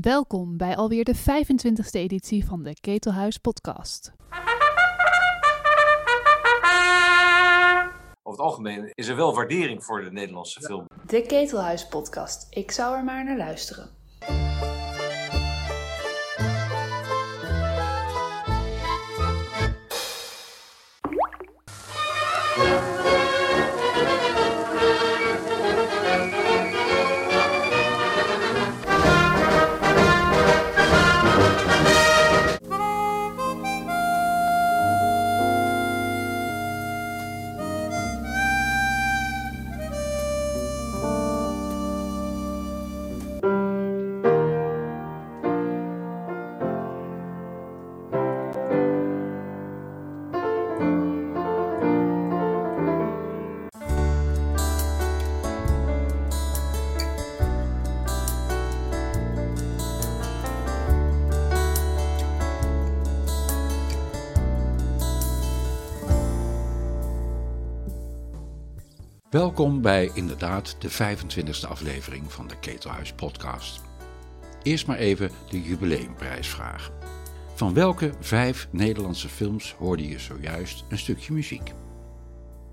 Welkom bij alweer de 25e editie van de Ketelhuis Podcast. Over het algemeen is er wel waardering voor de Nederlandse film. De Ketelhuis Podcast. Ik zou er maar naar luisteren. Welkom bij inderdaad de 25e aflevering van de Ketelhuis Podcast. Eerst maar even de jubileumprijsvraag. Van welke vijf Nederlandse films hoorde je zojuist een stukje muziek?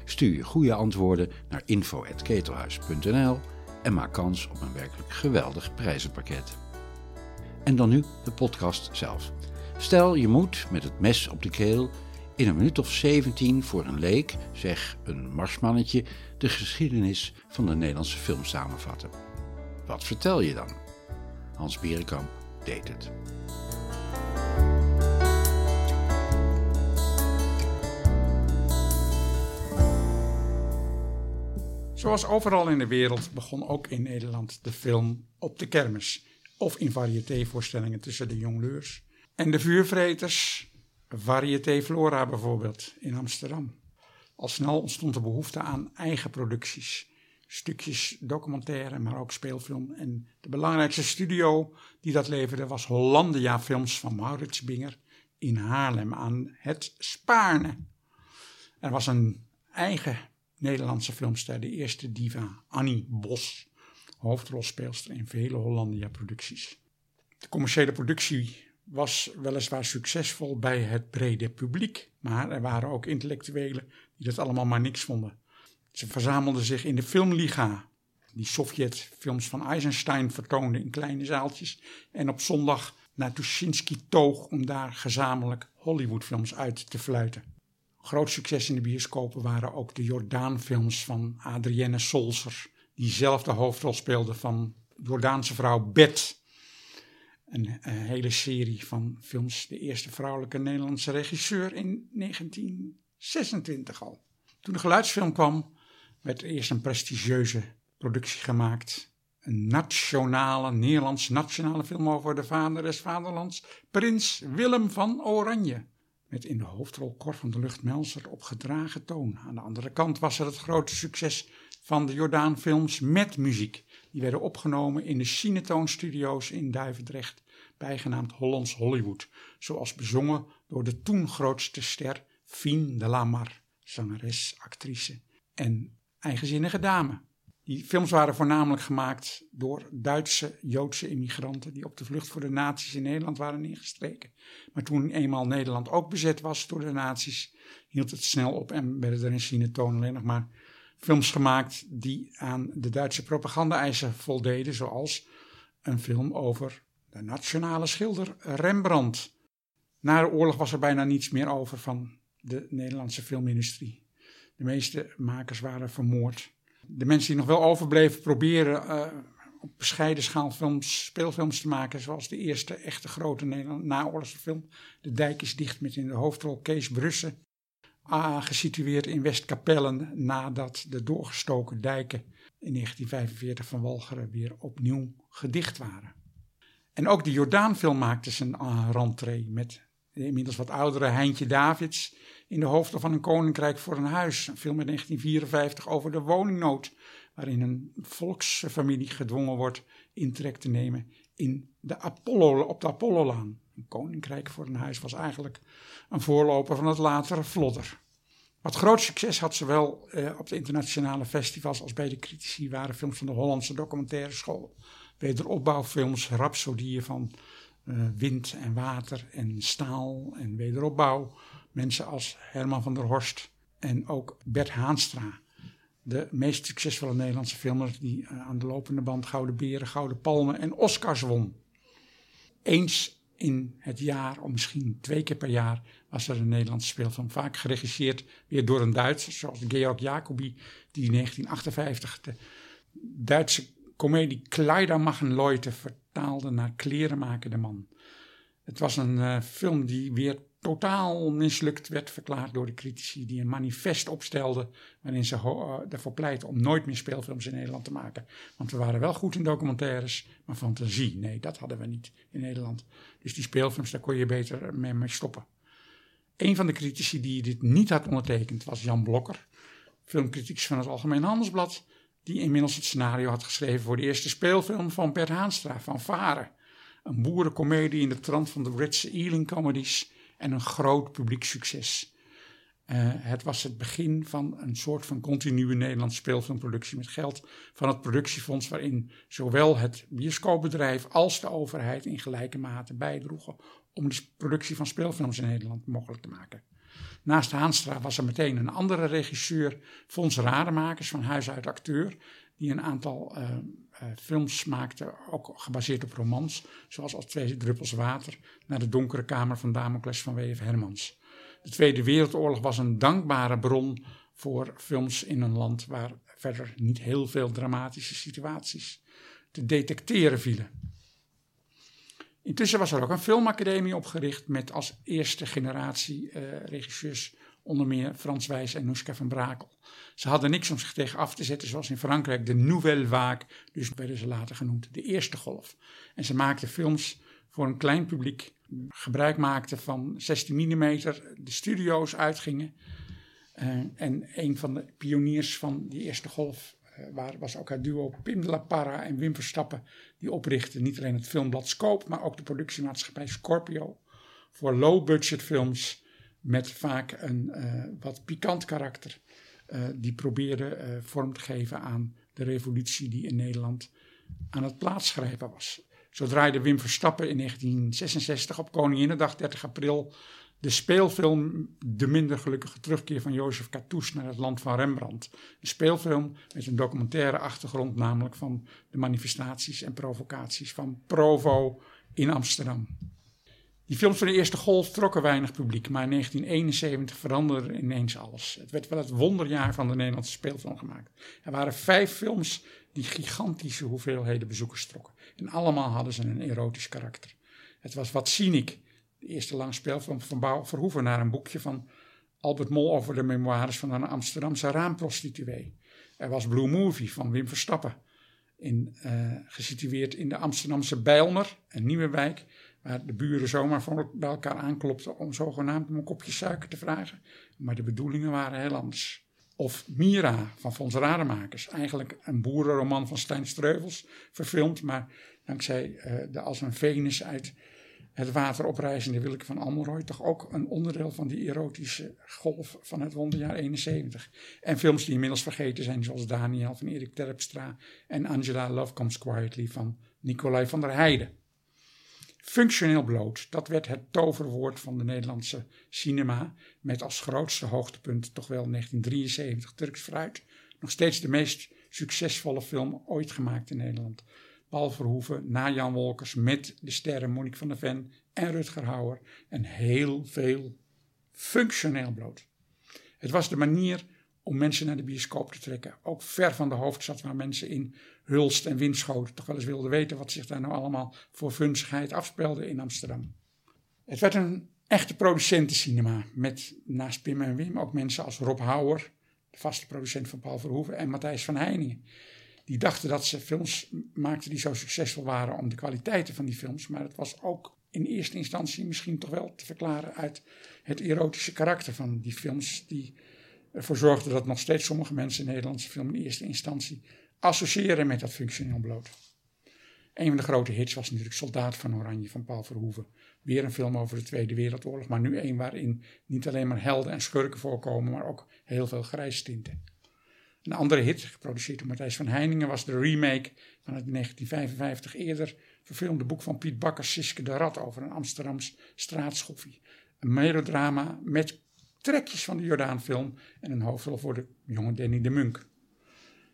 Stuur je goede antwoorden naar info.ketelhuis.nl en maak kans op een werkelijk geweldig prijzenpakket. En dan nu de podcast zelf. Stel je moet met het mes op de keel in een minuut of 17 voor een leek, zeg een marsmannetje, de geschiedenis van de Nederlandse film samenvatten. Wat vertel je dan? Hans Bierenkamp deed het. Zoals overal in de wereld begon ook in Nederland de film op de kermis. Of in variétévoorstellingen tussen de jongleurs. En de vuurvreters, Varieté Flora bijvoorbeeld, in Amsterdam. Al snel ontstond de behoefte aan eigen producties. Stukjes documentaire, maar ook speelfilm. En de belangrijkste studio die dat leverde was Hollandia Films van Maurits Binger in Haarlem aan het Spaarne. Er was een eigen Nederlandse filmster, de eerste diva, Annie Bos, hoofdrolspeelster in vele Hollandia-producties. De commerciële productie was weliswaar succesvol bij het brede publiek, maar er waren ook intellectuelen die dat allemaal maar niks vonden. Ze verzamelden zich in de Filmliga, die Sovjet-films van Eisenstein vertoonden in kleine zaaltjes, en op zondag naar Tuschinski toog om daar gezamenlijk Hollywoodfilms uit te fluiten. Groot succes in de bioscopen waren ook de Jordaanfilms van Adrienne Solser, die zelf de hoofdrol speelde van Jordaanse vrouw Bet een, een, hele serie van films. De eerste vrouwelijke Nederlandse regisseur in 1926 al. Toen de geluidsfilm kwam, werd eerst een prestigieuze productie gemaakt. Een nationale, Nederlands nationale film over de vader des vaderlands, prins Willem van Oranje. Met in de hoofdrol Cor van de Lucht Melser op gedragen toon. Aan de andere kant was er het grote succes van de Jordaan films met muziek. Die werden opgenomen in de Cinetoon Studios in Duivendrecht, bijgenaamd Hollands Hollywood, zoals bezongen door de toen grootste ster Fien de Lamar, zangeres, actrice en eigenzinnige dame. Die films waren voornamelijk gemaakt door Duitse Joodse immigranten die op de vlucht voor de nazi's in Nederland waren ingestreken. Maar toen eenmaal Nederland ook bezet was door de nazi's, hield het snel op en werden er in Cinetoon alleen nog maar films gemaakt die aan de Duitse propaganda-eisen voldeden, zoals een film over de nationale schilder Rembrandt. Na de oorlog was er bijna niets meer over van de Nederlandse filmindustrie. De meeste makers waren vermoord. De mensen die nog wel overbleven proberen uh, op bescheiden schaal films, speelfilms te maken, zoals de eerste echte grote naoorlogse film. De Dijk is dicht met in de hoofdrol Kees Brussen gesitueerd in Westkapellen nadat de doorgestoken dijken in 1945 van Walcheren weer opnieuw gedicht waren. En ook de Jordaanfilm maakte zijn rentree met de inmiddels wat oudere Heintje Davids in de hoofdrol van een koninkrijk voor een huis. Een film uit 1954 over de woningnood, waarin een volksfamilie gedwongen wordt intrek te nemen in de Apollo, op de Apollolaan. Een koninkrijk voor een huis was eigenlijk een voorloper van het latere Vlodder. Wat groot succes had zowel eh, op de internationale festivals als bij de critici waren films van de Hollandse documentaire school wederopbouwfilms, rhapsodieën van uh, wind en water en staal en wederopbouw. Mensen als Herman van der Horst en ook Bert Haanstra. De meest succesvolle Nederlandse filmer die uh, aan de lopende band Gouden Beren, Gouden Palmen en Oscars won. Eens in het jaar, of misschien twee keer per jaar, was er een Nederlandse speelfilm. Vaak geregisseerd weer door een Duitser, zoals Georg Jacobi, die in 1958 de Duitse komedie Kleidermachen vertaalde naar Klerenmakende man. Het was een uh, film die weer totaal mislukt werd verklaard door de critici, die een manifest opstelden waarin ze uh, ervoor pleiten om nooit meer speelfilms in Nederland te maken. Want we waren wel goed in documentaires, maar fantasie, nee, dat hadden we niet in Nederland. Dus die speelfilms, daar kon je beter mee, mee stoppen. Een van de critici die dit niet had ondertekend was Jan Blokker, filmcriticus van het Algemeen Handelsblad, die inmiddels het scenario had geschreven voor de eerste speelfilm van Bert Haanstra, van Varen. Een boerencomedie in de trant van de Britse Ealing comedies en een groot publiek succes. Uh, het was het begin van een soort van continue Nederlandse speelfilmproductie met geld van het productiefonds, waarin zowel het bioscoopbedrijf als de overheid in gelijke mate bijdroegen om de productie van speelfilms in Nederland mogelijk te maken. Naast Haanstra was er meteen een andere regisseur, Fons Rademakers van Huis uit Acteur, die een aantal uh, uh, films maakte, ook gebaseerd op romans, zoals Als Twee Druppels Water, naar de donkere kamer van Damocles van W.F. Hermans. De Tweede Wereldoorlog was een dankbare bron voor films in een land waar verder niet heel veel dramatische situaties te detecteren vielen. Intussen was er ook een filmacademie opgericht met als eerste generatie uh, regisseurs onder meer Frans Wijs en Noeska van Brakel. Ze hadden niks om zich tegen af te zetten, zoals in Frankrijk de Nouvelle Vague, dus werden ze later genoemd de eerste golf. En ze maakten films voor een klein publiek, gebruik maakten van 16 mm, de studio's uitgingen. Uh, en een van de pioniers van die eerste golf waar, was ook het duo Pim de La Parra en Wim Verstappen, die oprichtten niet alleen het filmblad Scope, maar ook de productiemaatschappij Scorpio voor low-budget films met vaak een uh, wat pikant karakter. Uh, die probeerde uh, vorm te geven aan de revolutie die in Nederland aan het plaatsgrijpen was. Zo draaide Wim Verstappen in 1966 op Koninginnedag 30 april de speelfilm De minder gelukkige terugkeer van Jozef Cartouche naar het land van Rembrandt. Een speelfilm met een documentaire achtergrond, namelijk van de manifestaties en provocaties van Provo in Amsterdam. Die films van de eerste golf trokken weinig publiek, maar in 1971 veranderde ineens alles. Het werd wel het wonderjaar van de Nederlandse speelfilm gemaakt. Er waren vijf films die gigantische hoeveelheden bezoekers trokken. En allemaal hadden ze een erotisch karakter. Het was Wat Cynic, eerste lange speelfilm van Bouw Verhoeven, naar een boekje van Albert Mol over de memoires van een Amsterdamse raamprostituee. Er was Blue Movie van Wim Verstappen, in, uh, gesitueerd in de Amsterdamse Bijlmer, een nieuwe wijk waar de buren zomaar bij elkaar aanklopten om zogenaamd om een kopje suiker te vragen. Maar de bedoelingen waren heel anders. Of Mira van Fons Rademakers, eigenlijk een boerenroman van Stijn Streuvels, verfilmd, maar dankzij uh, de als een Venus uit het water oprijzende Willeke van Amelrooy, toch ook een onderdeel van die erotische golf van het wonderjaar 71. En films die inmiddels vergeten zijn, zoals Daniel van Erik Terpstra en Angela Love Comes Quietly van Nicolai van der Heijden. Functioneel bloot, dat werd het toverwoord van de Nederlandse cinema, met als grootste hoogtepunt toch wel 1973 Turks Fruit. Nog steeds de meest succesvolle film ooit gemaakt in Nederland. Paul Verhoeven, na Jan Wolkers, met de sterren Monique van der Ven en Rutger Hauer. En heel veel functioneel bloot. Het was de manier om mensen naar de bioscoop te trekken. Ook ver van de hoofdstad waar mensen in Hulst en Winschoten toch wel eens wilden weten wat zich daar nou allemaal voor funzigheid afspeelde in Amsterdam. Het werd een echte producentencinema met naast Pim en Wim ook mensen als Rob Hauer, de vaste producent van Paul Verhoeven, en Matthijs van Heiningen. Die dachten dat ze films maakten die zo succesvol waren om de kwaliteiten van die films, maar het was ook in eerste instantie misschien toch wel te verklaren uit het erotische karakter van die films, die ervoor zorgden dat nog steeds sommige mensen in Nederlandse film in eerste instantie associëren met dat functioneel bloot. Een van de grote hits was natuurlijk Soldaat van Oranje van Paul Verhoeven. Weer een film over de Tweede Wereldoorlog, maar nu een waarin niet alleen maar helden en schurken voorkomen, maar ook heel veel grijstinten. Een andere hit, geproduceerd door Matthijs van Heiningen, was de remake van het in 1955 eerder verfilmde boek van Piet Bakker, Siske de Rat, over een Amsterdams straatschoffie. Een melodrama met trekjes van de Jordaanfilm en een hoofdrol voor de jonge Danny de Munk.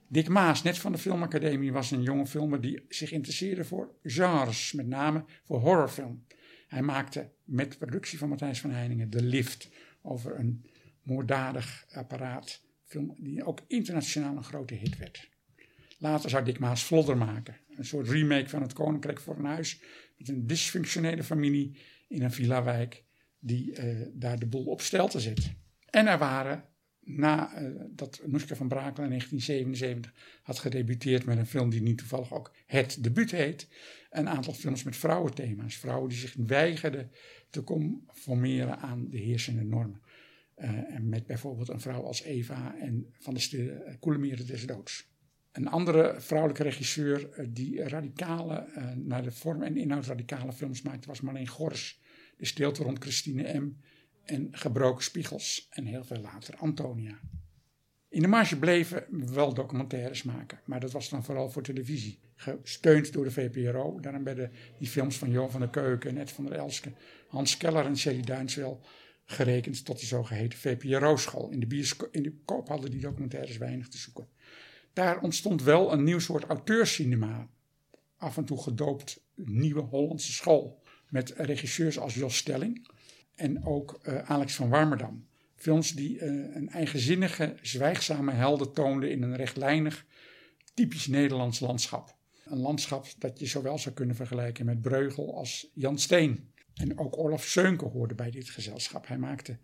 Dick Maas, net van de Filmacademie, was een jonge filmer die zich interesseerde voor genres, met name voor horrorfilm. Hij maakte met productie van Matthijs van Heiningen De Lift over een moorddadig apparaat, die ook internationaal een grote hit werd. Later zou Dick Maas Vlodder maken, een soort remake van het Koninkrijk voor een huis met een dysfunctionele familie in een villa-wijk die uh, daar de boel op stel te zet. En er waren, nadat uh, Noeska van Brakel in 1977 had gedebuteerd met een film die niet toevallig ook Het Debuut heet, een aantal films met vrouwenthema's. Vrouwen die zich weigerden te conformeren aan de heersende normen. Uh, en met bijvoorbeeld een vrouw als Eva en van de stille uh, Koelemeren des Doods. Een andere vrouwelijke regisseur uh, die radicale, naar de vorm en inhoud radicale films maakte, was Marleen Gors. De stilte rond Christine M. en Gebroken Spiegels. En heel veel later Antonia. In de marge bleven we wel documentaires maken, maar dat was dan vooral voor televisie. Gesteund door de VPRO. Daarom werden die films van Jo van der Keuken, Ed van der Elske, Hans Keller en Sherry Duins wel gerekend tot de zogeheten VPRO-school. In, de in de koop hadden die documentaires weinig te zoeken. Daar ontstond wel een nieuw soort auteurscinema, af en toe gedoopt Nieuwe Hollandse School, met regisseurs als Jos Stelling en ook uh, Alex van Warmerdam. Films die uh, een eigenzinnige, zwijgzame helden toonden in een rechtlijnig, typisch Nederlands landschap. Een landschap dat je zowel zou kunnen vergelijken met Breugel als Jan Steen. En ook Olaf Seunke hoorde bij dit gezelschap. Hij maakte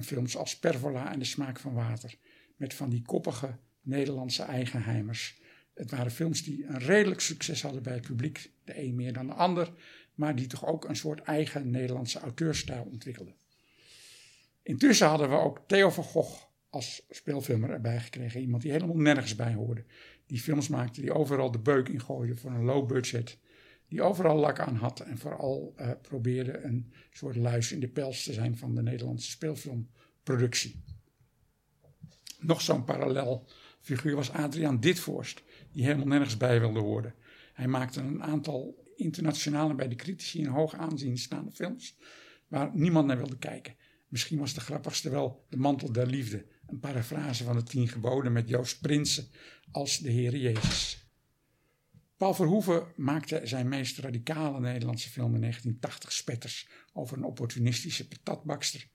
films als Pervola en de smaak van water. Met van die koppige Nederlandse eigenheimers. Het waren films die een redelijk succes hadden bij het publiek. De een meer dan de ander. Maar die toch ook een soort eigen Nederlandse auteurstijl ontwikkelden. Intussen hadden we ook Theo van Gogh als speelfilmer erbij gekregen. Iemand die helemaal nergens bij hoorde. Die films maakte die overal de beuk in gooide voor een low budget die overal lak aan had en vooral uh, probeerde een soort luis in de pels te zijn van de Nederlandse speelfilmproductie. Nog zo'n parallel figuur was Adriaan Ditvorst, die helemaal nergens bij wilde horen. Hij maakte een aantal internationale bij de critici in hoog aanzien staande films waar niemand naar wilde kijken. Misschien was de grappigste wel De Mantel der Liefde, een parafrase van de Tien Geboden met Joost Prinsen als de Heere Jezus. Paul Verhoeven maakte zijn meest radicale Nederlandse film in 1980, Spetters, over een opportunistische patatbakster,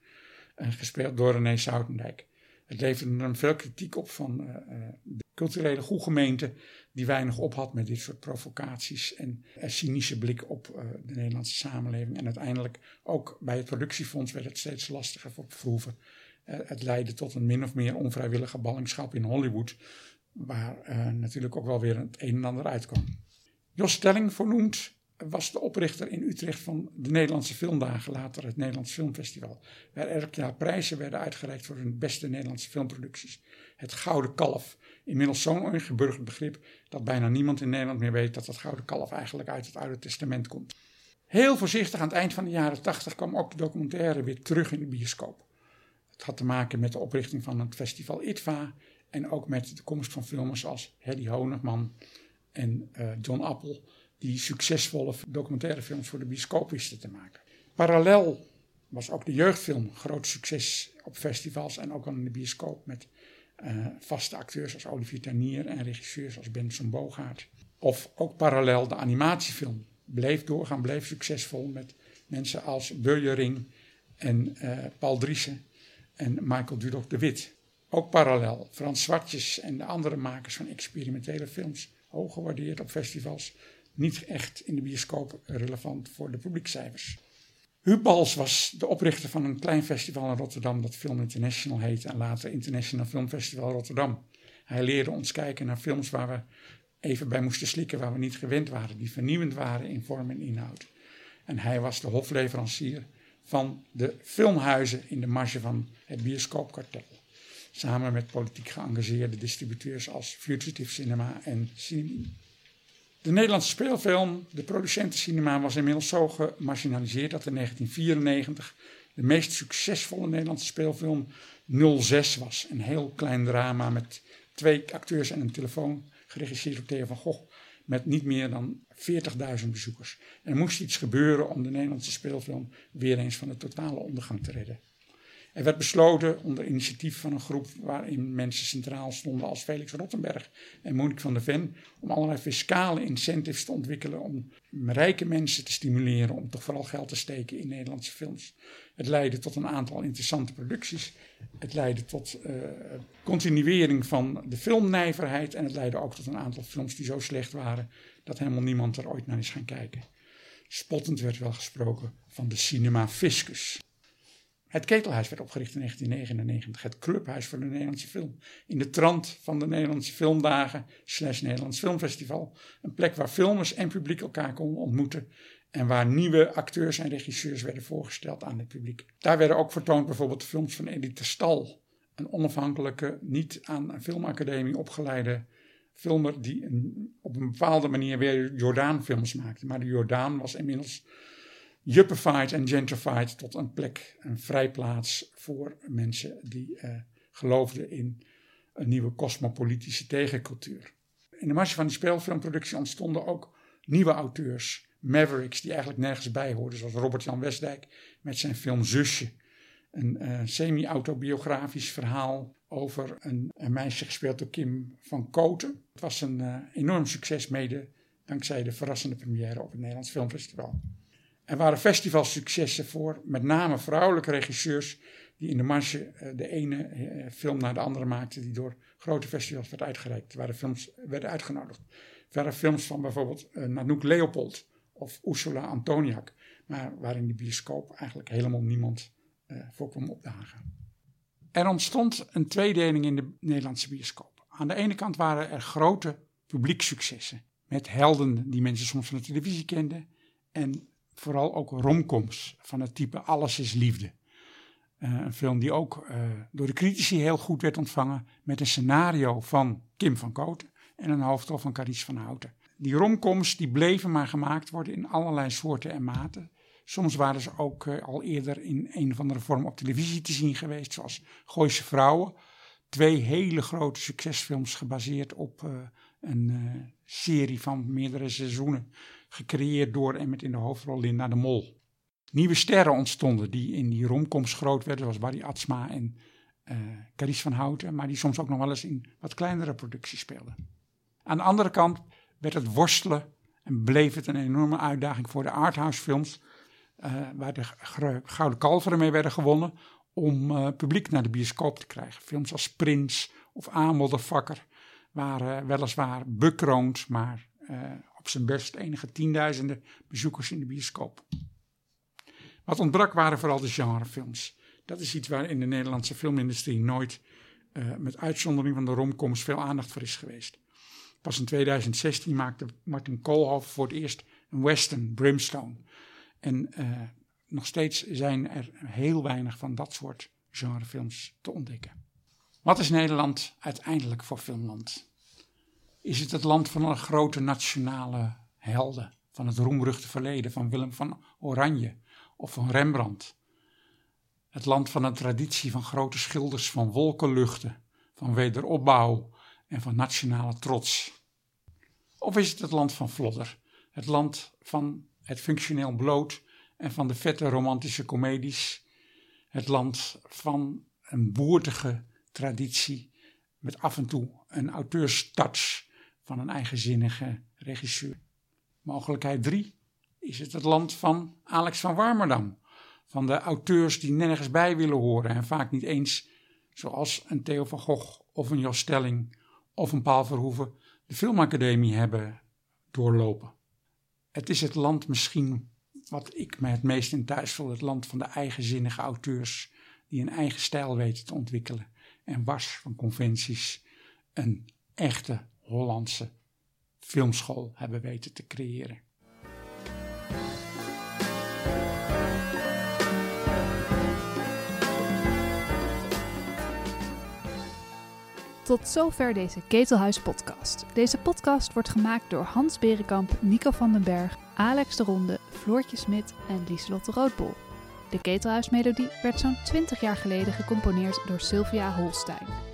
gespeeld door René Soutendijk. Het leverde hem veel kritiek op van uh, de culturele goedgemeente, die weinig op had met dit soort provocaties en een cynische blik op uh, de Nederlandse samenleving. En uiteindelijk ook bij het productiefonds werd het steeds lastiger voor Verhoeven. het leidde tot een min of meer onvrijwillige ballingschap in Hollywood, waar uh, natuurlijk ook wel weer het een en ander uitkwam. Jos Stelling, vernoemd, was de oprichter in Utrecht van de Nederlandse Filmdagen, later het Nederlands Filmfestival. Waar elk jaar prijzen werden uitgereikt voor hun beste Nederlandse filmproducties. Het Gouden Kalf, inmiddels zo'n ongeburgerd begrip dat bijna niemand in Nederland meer weet dat dat Gouden Kalf eigenlijk uit het Oude Testament komt. Heel voorzichtig aan het eind van de jaren 80 kwam ook de documentaire weer terug in de bioscoop. Het had te maken met de oprichting van het festival ITVA en ook met de komst van filmers als Hedy Honigman en uh, John Appel, die succesvolle documentaire films voor de bioscoop wisten te maken. Parallel was ook de jeugdfilm groot succes op festivals en ook al in de bioscoop met uh, vaste acteurs als Olivier Tanier en regisseurs als Benson Bogaert. Of ook parallel de animatiefilm bleef doorgaan, bleef succesvol met mensen als Ring en uh, Paul Driessen en Michael Dudok de Wit. Ook parallel Frans Zwartjes en de andere makers van experimentele films, hoog gewaardeerd op festivals, niet echt in de bioscoop relevant voor de publiekcijfers. Huub Bals was de oprichter van een klein festival in Rotterdam dat Film International heette en later International Film Festival Rotterdam. Hij leerde ons kijken naar films waar we even bij moesten slikken, waar we niet gewend waren, die vernieuwend waren in vorm en inhoud. En hij was de hofleverancier van de filmhuizen in de marge van het bioscoopkartel samen met politiek geëngageerde distributeurs als Fugitive Cinema en Cinema. De Nederlandse speelfilm, de producentencinema, was inmiddels zo gemarginaliseerd dat in 1994 de meest succesvolle Nederlandse speelfilm 06 was. Een heel klein drama met twee acteurs en een telefoon, geregisseerd door Theo van Gogh, met niet meer dan 40.000 bezoekers. Er moest iets gebeuren om de Nederlandse speelfilm weer eens van de totale ondergang te redden. Er werd besloten onder initiatief van een groep waarin mensen centraal stonden als Felix Rottenberg en Monique van der Ven, om allerlei fiscale incentives te ontwikkelen om rijke mensen te stimuleren om toch vooral geld te steken in Nederlandse films. Het leidde tot een aantal interessante producties. Het leidde tot uh, continuering van de filmnijverheid en het leidde ook tot een aantal films die zo slecht waren dat helemaal niemand er ooit naar is gaan kijken. Spottend werd wel gesproken van de cinema fiscus. Het Ketelhuis werd opgericht in 1999, het clubhuis voor de Nederlandse film. In de trant van de Nederlandse Filmdagen, slash Nederlands Filmfestival. Een plek waar filmers en publiek elkaar konden ontmoeten. En waar nieuwe acteurs en regisseurs werden voorgesteld aan het publiek. Daar werden ook vertoond bijvoorbeeld de films van Edith Stal. Een onafhankelijke, niet aan een filmacademie opgeleide filmer die op een bepaalde manier weer Jordaan-films maakte. Maar de Jordaan was inmiddels juppified en gentrified tot een plek, een vrijplaats voor mensen die uh, geloofden in een nieuwe cosmopolitische tegencultuur. In de marge van die speelfilmproductie ontstonden ook nieuwe auteurs, mavericks, die eigenlijk nergens bij hoorden, zoals Robert-Jan Westdijk met zijn film Zusje. Een uh, semi-autobiografisch verhaal over een, meisje gespeeld door Kim van Koten. Het was een uh, enorm succes, mede dankzij de verrassende première op het Nederlands Filmfestival. Er waren festivalsuccessen voor met name vrouwelijke regisseurs die in de marge uh, de ene uh, film naar de andere maakten die door grote festivals werd uitgereikt. Er waren films werden uitgenodigd. Er waren films van bijvoorbeeld uh, Nanook Leopold of Ursula Antoniak, maar waar in de bioscoop eigenlijk helemaal niemand voor kwam opdagen. Er ontstond een tweedeling in de Nederlandse bioscoop. Aan de ene kant waren er grote publieksuccessen met helden die mensen soms van de televisie kenden en vooral ook romcoms van het type Alles is Liefde. Uh, een film die ook uh, door de critici heel goed werd ontvangen met een scenario van Kim van Kooten en een hoofdrol van Carice van Houten. Die romcoms die bleven maar gemaakt worden in allerlei soorten en maten. Soms waren ze ook uh, al eerder in een of andere vorm op televisie te zien geweest, zoals Gooise Vrouwen. Twee hele grote succesfilms gebaseerd op een serie van meerdere seizoenen gecreëerd door en met in de hoofdrol Linda de Mol. Nieuwe sterren ontstonden die in die romcoms groot werden, zoals Barry Atsma en uh, van Houten, maar die soms ook nog wel eens in wat kleinere producties speelden. Aan de andere kant werd het worstelen en bleef het een enorme uitdaging voor de arthouse uh, waar de Gouden Kalveren mee werden gewonnen, om uh, publiek naar de bioscoop te krijgen. Films als Prins of Aanmoddervakker waren weliswaar bekroond, maar op zijn best enige tienduizenden bezoekers in de bioscoop. Wat ontbrak waren vooral de genrefilms. Dat is iets waar in de Nederlandse filmindustrie nooit, uh, met uitzondering van de romcoms, veel aandacht voor is geweest. Pas in 2016 maakte Martin Koolhoven voor het eerst een western, Brimstone. En uh, nog steeds zijn er heel weinig van dat soort genrefilms te ontdekken. Wat is Nederland uiteindelijk voor filmland? Is het het land van een grote nationale helden. Van het roemruchte verleden van Willem van Oranje of van Rembrandt. Het land van een traditie van grote schilders van wolkenluchten, van wederopbouw en van nationale trots. Of is het het land van Vlodder, het land van het functioneel bloot en van de vette romantische comedies, het land van een boertige traditie met af en toe een auteurstouch van een eigenzinnige regisseur. Mogelijkheid 3 is het het land van Alex van Warmerdam. Van de auteurs die nergens bij willen horen en vaak niet eens, zoals een Theo van Gogh of een Jos Stelling of een Paul Verhoeven, de filmacademie hebben doorlopen. Het is het land misschien wat ik me het meest in thuis voel, het land van de eigenzinnige auteurs die een eigen stijl weten te ontwikkelen en wars van conventies een echte Hollandse filmschool hebben weten te creëren. Tot zover deze Ketelhuis podcast. Deze podcast wordt gemaakt door Hans Berenkamp, Nico van den Berg, Alex de Ronde, Floortje Smit en Lieselotte Roodbol. De Ketelhuismelodie werd zo'n 20 jaar geleden gecomponeerd door Sylvia Holstein.